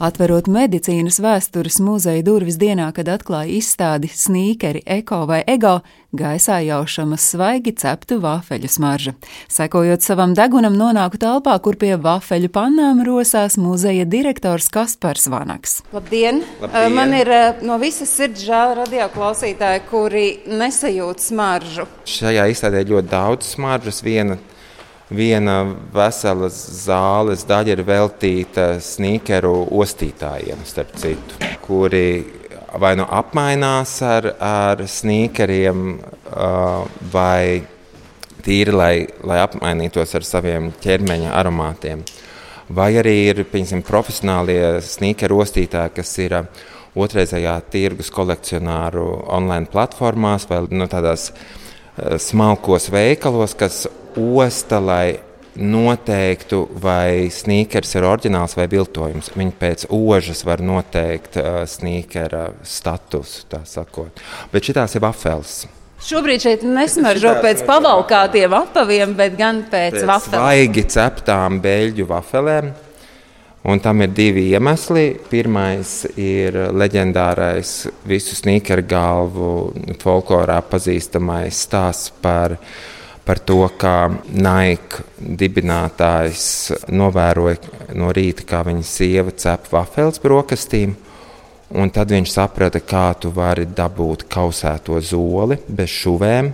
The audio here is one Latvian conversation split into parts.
Atverot medicīnas vēstures muzeja durvis dienā, kad atklāja izstādi sīkeri, eko vai ego, gaisā jaušama svaigi ceptu vafeļu smarža. Sekojot savam degunam, nonāku telpā, kur pie vafeļu pannām rosās muzeja direktors Kaspars Vanaks. Labdien! Labdien. Man ir no visas sirds žēl radio klausītāji, kuri nesajūt smaržu. Šajā izstādē ļoti daudz smaržas. Viena viena vesela zāles daļa ir veltīta sneakeru ostītājiem, starp citu, kuri vai nu apmainās ar, ar sneakeriem, uh, vai tīri, lai, lai apmainītos ar saviem ķermeņa aromātiem. Vai arī ir piemēram, profesionālie sneakeru ostītāji, kas ir otrreizējā tirgus kolekcionāru online platformās vai no nu, tādās uh, smalkos veikalos, kas osta, lai noteiktu, vai sneakers ir oriģināls vai viltojums. Viņi pēc ožas var noteikt uh, sneakera statusu, tā sakot. Bet šitās ir wafels. Šobrīd šeit nesmaržo pēc pavalkātiem apaviem, bet gan pēc, pēc vafelēm. Svaigi ceptām beļģu vafelēm. Un tam ir divi iemesli. Pirmais ir leģendārais visu sneakeru galvu folklorā pazīstamais stāsts par par to, kā Nike dibinātājs novēroja no rīta, kā viņa sieva cep vafels brokastīm. Un tad viņš saprata, kā tu vari dabūt kausēto zoli bez šuvēm.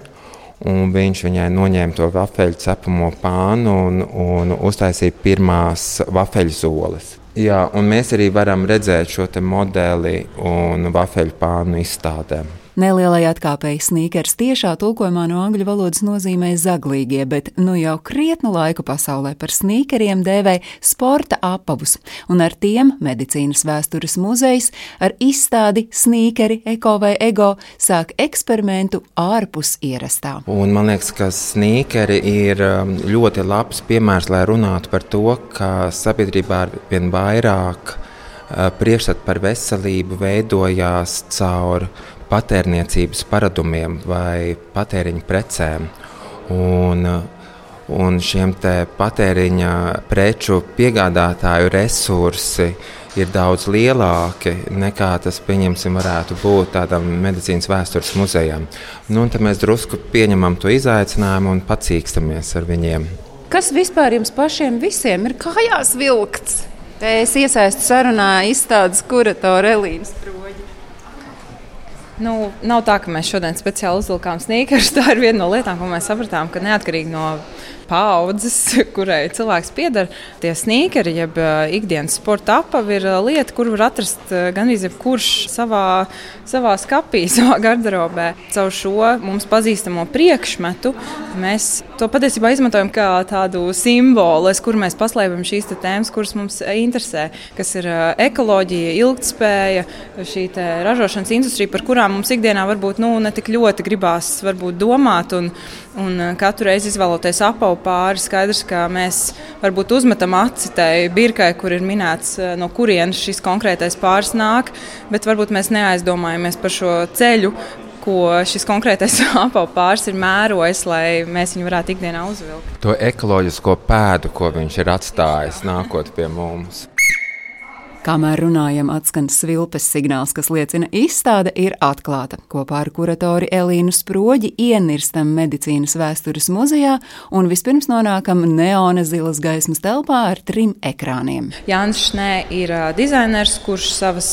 Un viņš viņai noņēma to vafeļu cepamo pānu un, un uztaisīja pirmās vafeļu zoles. Jā, un mēs arī varam redzēt šo modeli un vafeļu pānu izstādēm. Nelielai atkāpēji sneakers tiešā tulkojumā no angļu valodas nozīmē zaglīgie, bet nu jau krietnu laiku pasaulē par sneakeriem dēvē sporta apavus, un ar tiem medicīnas vēstures muzejs ar izstādi sneakeri, eko vai ego sāk eksperimentu ārpus ierastā. Un man liekas, ka sneakeri ir um, ļoti labs piemērs, lai runātu par to, ka sabiedrībā ar vien vairāk uh, priekšstats par veselību veidojās caur patērniecības paradumiem vai patēriņa precēm. Un, un šiem patēriņa preču piegādātāju resursi ir daudz lielāki nekā tas, pieņemsim, varētu būt tādam medicīnas vēstures muzejam. Nu, tad mēs drusku pieņemam to izaicinājumu un pacīkstamies ar viņiem. Kas vispār jums pašiem visiem ir kājās vilkts? Es iesaistu sarunā izstādes kuratoru Stroģi. Nu, nav tā, ka mēs šodien speciāli uzvilkām sneakers. Tā ir viena no lietām, ko mēs sapratām, ka neatkarīgi no paudzes, kurai cilvēks pieder. Tie sneakeri, jeb ikdienas sporta apavi, ir lieta, kur var atrast gan jebkurš savā, savā skapī, savā garderobē. Caur šo mums pazīstamo priekšmetu mēs to patiesībā izmantojam kā tādu simbolu, kur mēs paslēpjam šīs tēmas, kuras mums interesē, kas ir ekoloģija, ilgspēja, šī ražošanas industrija, par kurām mums ikdienā varbūt nu, ne tik ļoti gribās varbūt, domāt. Un, un katru reizi izvēloties apavu pāri. Skaidrs, ka mēs varbūt uzmetam aci tai birkai, kur ir minēts, eh, no kurienes šis konkrētais pāris nāk, bet varbūt mēs neaizdomājamies par šo ceļu, ko šis konkrētais pāris ir mērojis, lai mēs viņu varētu ikdienā uzvilkt. To ekoloģisko pēdu, ko viņš ir atstājis nākot pie mums. Kamēr runājam, atskan svilpes signāls, kas liecina, izstāde ir atklāta. Kopā ar kuratori Elīnu Sproģi ienirstam medicīnas vēstures muzejā un vispirms nonākam neona zilas gaismas telpā ar trim ekrāniem. Jānis Šnē ir dizainers, kurš savas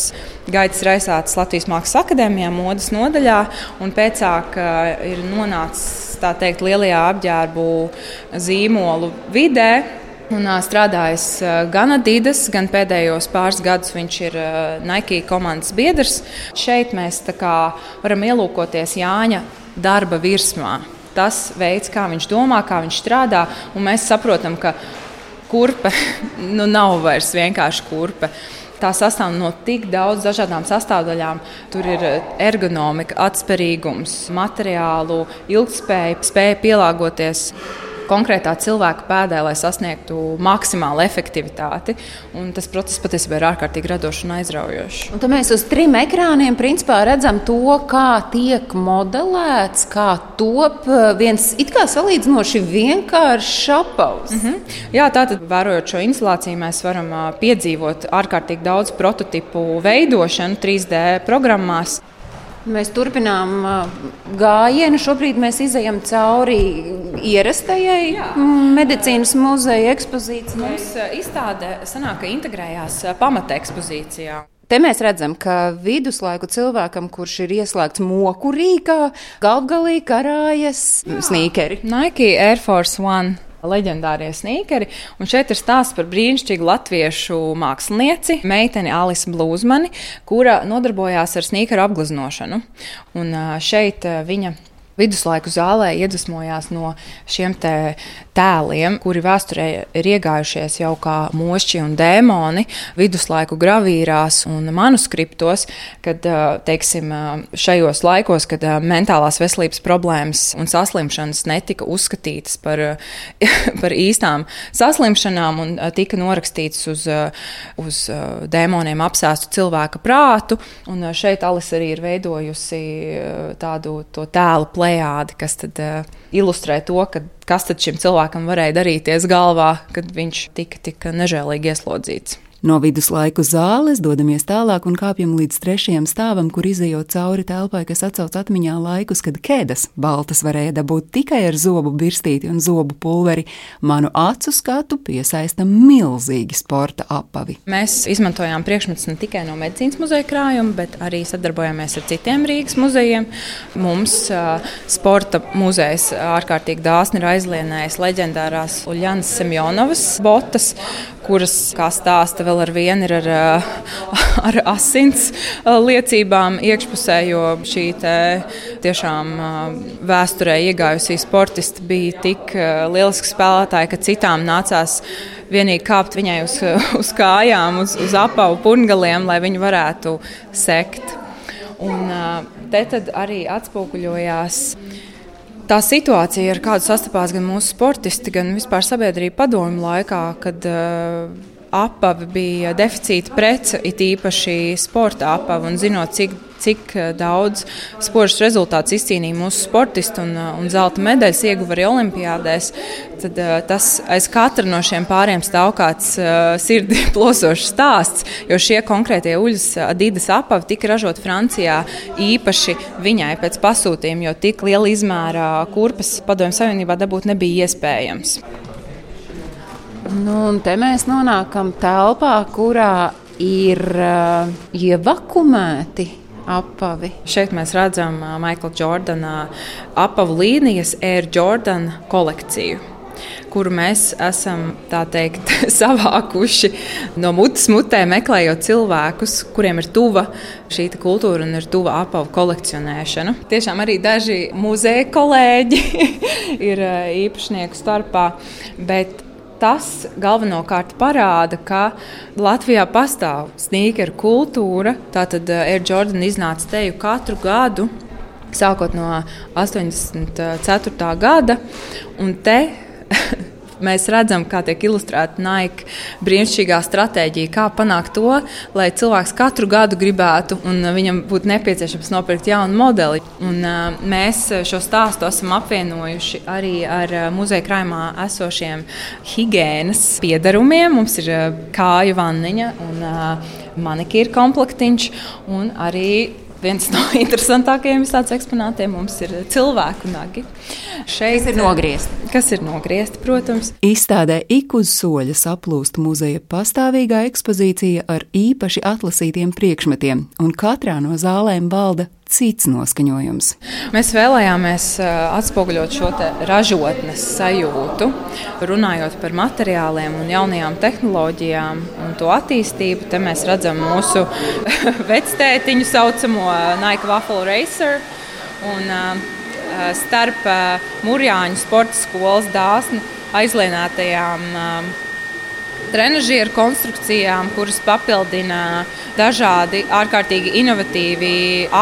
gaitas raisātas Latvijas Mākslas akadēmijā modes nodaļā un pēcāk ir nonācis tā teikt lielajā apģērbu zīmolu vidē Un, strādājis gan Adidas, gan pēdējos pāris gadus viņš ir Nike komandas biedrs. Šeit mēs varam ielūkoties Jāņa darba virsmā. Tas veids, kā viņš domā, kā viņš strādā, un mēs saprotam, ka kurpe nu, nav vairs vienkārši kurpe. Tā sastāv no tik daudz dažādām sastāvdaļām. Tur ir ergonomika, atspērīgums, materiālu, ilgspēja, spēja pielāgoties konkrētā cilvēka pēdē, lai sasniegtu maksimālu efektivitāti. Un tas process patiesībā ir ārkārtīgi radošs un aizraujošs. Un tad mēs uz trim ekrāniem principā redzam to, kā tiek modelēts, kā top eh, viens it kā salīdzinoši vienkāršs apavs. Mm -hmm. Jā, tātad, vērojot šo instalāciju, mēs varam piedzīvot ārkārtīgi daudz prototipu veidošanu 3D programmās. Mēs turpinām gājienu. Šobrīd mēs izējām cauri ierastajai Jā. medicīnas muzeja ekspozīcijai. Mums izstāde sanāk, integrējās pamata ekspozīcijā. Te mēs redzam, ka viduslaiku cilvēkam, kurš ir ieslēgts moku rīkā, galvgalī karājas sīkeri. Nike Air Force One leģendārie sīkeri. Un šeit ir stāsts par brīnišķīgu latviešu mākslinieci, meiteni Alisu Blūzmani, kura nodarbojās ar sīkeru apgleznošanu. Un šeit viņa viduslaiku zālē iedvesmojās no šiem tēliem, kuri vēsturē ir iegājušies jau kā mošķi un dēmoni viduslaiku gravīrās un manuskriptos, kad teiksim, šajos laikos, kad mentālās veselības problēmas un saslimšanas netika uzskatītas par, par īstām saslimšanām un tika norakstītas uz, uz dēmoniem apsēstu cilvēka prātu. Un šeit Alisa arī ir veidojusi tādu tēlu plānu plējādi, kas tad, uh, ilustrē to, ka, kas tad šim cilvēkam varēja darīties galvā, kad viņš tika tik nežēlīgi ieslodzīts. No viduslaiku zāles dodamies tālāk un kāpjam līdz trešajam stāvam, kur izējot cauri telpai, kas atcauc atmiņā laikus, kad kēdes baltas varēja dabūt tikai ar zobu birstīti un zobu pulveri. Manu acu skatu piesaista milzīgi sporta apavi. Mēs izmantojām priekšmetus ne tikai no medicīnas muzeja krājuma, bet arī sadarbojāmies ar citiem Rīgas muzejiem. Mums uh, sporta muzejs ārkārtīgi dāsni ir aizlienējis leģendārās Uljānas Semjonovas botas, kuras, kā stāsta, vēl ar vienu ir ar, ar asins liecībām iekšpusē, jo šī tiešām vēsturē iegājusī sportisti bija tik lieliski spēlētāji, ka citām nācās vienīgi kāpt viņai uz, uz kājām, uz, uz apavu pungaliem, lai viņi varētu sekt. Un te arī atspoguļojās Tā situācija, ar kādu sastapās gan mūsu sportisti, gan vispār sabiedrība padomju laikā, kad uh, apavi bija deficīta prece, it īpaši sporta apavi, un zinot, cik, cik daudz sporta rezultātus izcīnīja mūsu sportisti un, un zelta medaļas ieguva arī olimpiādēs, tad uh, tas aiz katra no šiem pāriem stāv kāds sirdi plosošs stāsts, jo šie konkrētie uļas Adidas apavi tika ražot Francijā īpaši viņai pēc pasūtījuma, jo tik liela izmēra kurpes padomju savienībā dabūt nebija iespējams. Nu, un te mēs nonākam telpā, kurā ir uh, ievakumēti apavi. Šeit mēs redzam uh, Maikla Jordana apavu līnijas Air Jordan kolekciju kuru mēs esam teikt, savākuši no mutes mutē, meklējot cilvēkus, kuriem ir tuva šī kultūra un ir tuva apavu kolekcionēšana. Tiešām arī daži muzeja kolēģi ir uh, īpašnieku starpā. Bet tas galvenokārt parāda, ka Latvijā pastāv sneakeru kultūra. Tātad eh, Air Jordan iznāca teju katru gadu. Sākot no 84. gada, un te mēs redzam, kā tiek ilustrēta Nike brīnišķīgā stratēģija, kā panākt to, lai cilvēks katru gadu gribētu un viņam būtu nepieciešams nopirkt jaunu modeli. Un, uh, mēs šo stāstu esam apvienojuši arī ar uh, muzeja krājumā esošiem higiēnas piedarumiem. Mums ir uh, kāju vanniņa un uh, manikīra komplektiņš un arī viens no interesantākajiem eksponātiem mums ir cilvēku nagi. Šeit ir nogriezti. Kas ir nogriezti, protams. Izstādē ik uz soļa saplūst muzeja pastāvīgā ekspozīcija ar īpaši atlasītiem priekšmetiem, un katrā no zālēm valda cits noskaņojums. Mēs vēlējāmies atspoguļot šo ražotnes sajūtu, runājot par materiāliem un jaunajām tehnoloģijām un to attīstību. Te mēs redzam mūsu vectētiņu saucamo Nike Waffle Racer. Un, starp Mūrjāņu sporta skolas dāsni aizlienātajām trenižieru konstrukcijām, kuras papildina dažādi ārkārtīgi inovatīvi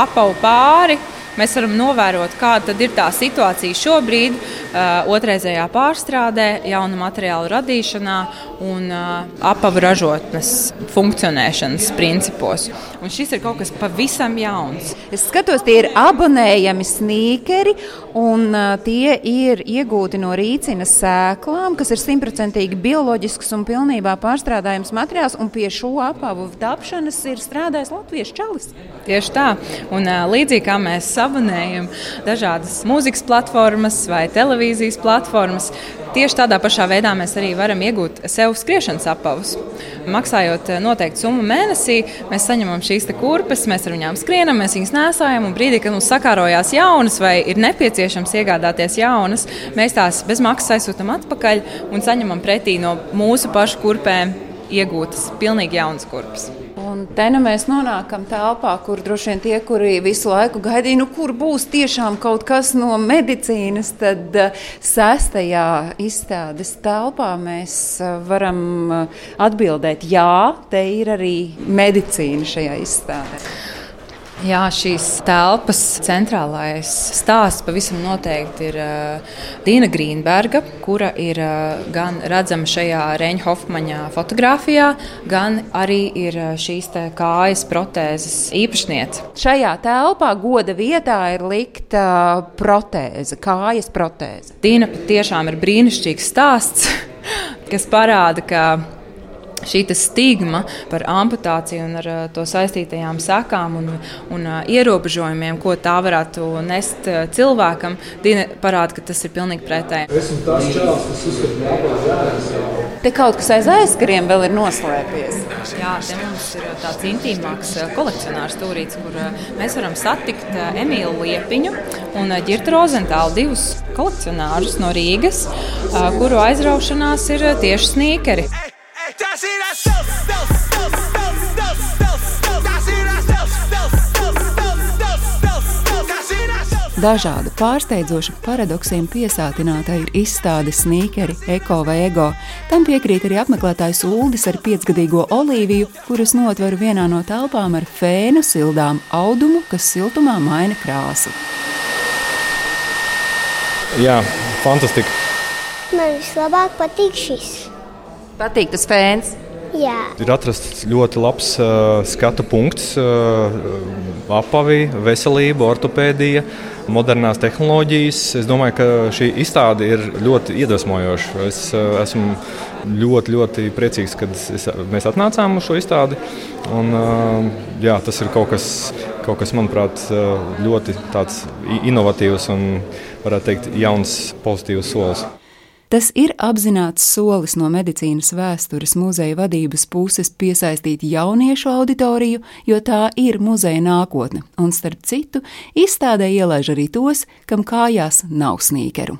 apavu pāri. Mēs varam novērot, kāda ir tā situācija šobrīd, otrreizējā pārstrādē, jaunu materiālu radīšanā un apavu ražotnes funkcionēšanas principos. Un šis ir kaut kas pavisam jauns. Es skatos, tie ir abonējami sīkeri, un tie ir iegūti no rīcinas sēklām, kas ir simtprocentīgi bioloģisks un pilnībā pārstrādājams materiāls. Pie šo apavu tapšanas ir strādājis Latvijas čalis. Tieši tā. Un, līdzīgi kā mēs sabonējam dažādas mūzikas platformas vai televīzijas platformas, tieši tādā pašā veidā mēs arī varam iegūt sev skriešanas apavus. Maksājot noteiktu summu mēnesī, mēs saņemam šīs kurpes, mēs ar viņām skrienam, mēs viņas nesājam. Un brīdī, kad mums sakārojās jaunas vai ir nepieciešams iegādāties jaunas, mēs tās bez maksas aizsūtām atpakaļ un saņemam pretī no mūsu pašu kurpēm iegūtas pilnīgi jaunas kurpes. Un te nu mēs nonākam telpā, kur droši vien tie, kuri visu laiku gaidīja, nu, kur būs tiešām kaut kas no medicīnas, tad uh, sestajā izstādes telpā mēs uh, varam uh, atbildēt, jā, te ir arī medicīna šajā izstādē. Jā, šīs telpas centrālais stāsts pavisam noteikti ir uh, Dīna Grīnberga, kura ir uh, gan redzama šajā Reņģa Hofmaņa fotografijā, gan arī ir uh, šīs kājas protēzes īpašniece. Šajā telpā goda vietā ir likta protēze, kājas protēze. Dīna patiešām ir brīnišķīgs stāsts, kas parāda, ka šī stigma par amputāciju un ar uh, to saistītajām sekām un, un uh, ierobežojumiem, ko tā varētu nest uh, cilvēkam, parāda, ka tas ir pilnīgi pretēji. Esmu tas čels, kas uzskata, ka Te kaut kas aiz aizkariem vēl ir noslēpies. Jā, te mums ir tāds intīmāks kolekcionārs stūrīts, kur mēs varam satikt Emīlu Liepiņu un Girta Rozentālu divus kolekcionārus no Rīgas, kuru aizraušanās ir tieši snīkeri. Dažādu pārsteidzošu paradoksiem piesātināta ir izstāde Sneakeri, Eko vai Ego. Tam piekrīt arī apmeklētājs Uldis ar piecgadīgo olīviju, kuras notveru vienā no telpām ar fēnu sildām audumu, kas siltumā maina krāsu. Jā, fantastiski! Man vislabāk patīk šis. Patīk tas fēns. Jā. Ir atrasts ļoti labs uh, skatu punkts, uh, apavī, veselība, ortopēdija, modernās tehnoloģijas. Es domāju, ka šī izstāde ir ļoti iedvesmojoša. Es uh, esmu ļoti, ļoti priecīgs, ka es, mēs atnācām uz šo izstādi. Un, uh, jā, tas ir kaut kas, kaut kas, manuprāt, ļoti inovatīvs un, varētu teikt, jauns, pozitīvs solis. Tas ir apzināts solis no medicīnas vēstures muzeja vadības puses piesaistīt jauniešu auditoriju, jo tā ir muzeja nākotne, un starp citu, izstādē ielaiž arī tos, kam kājās nav sīkeru.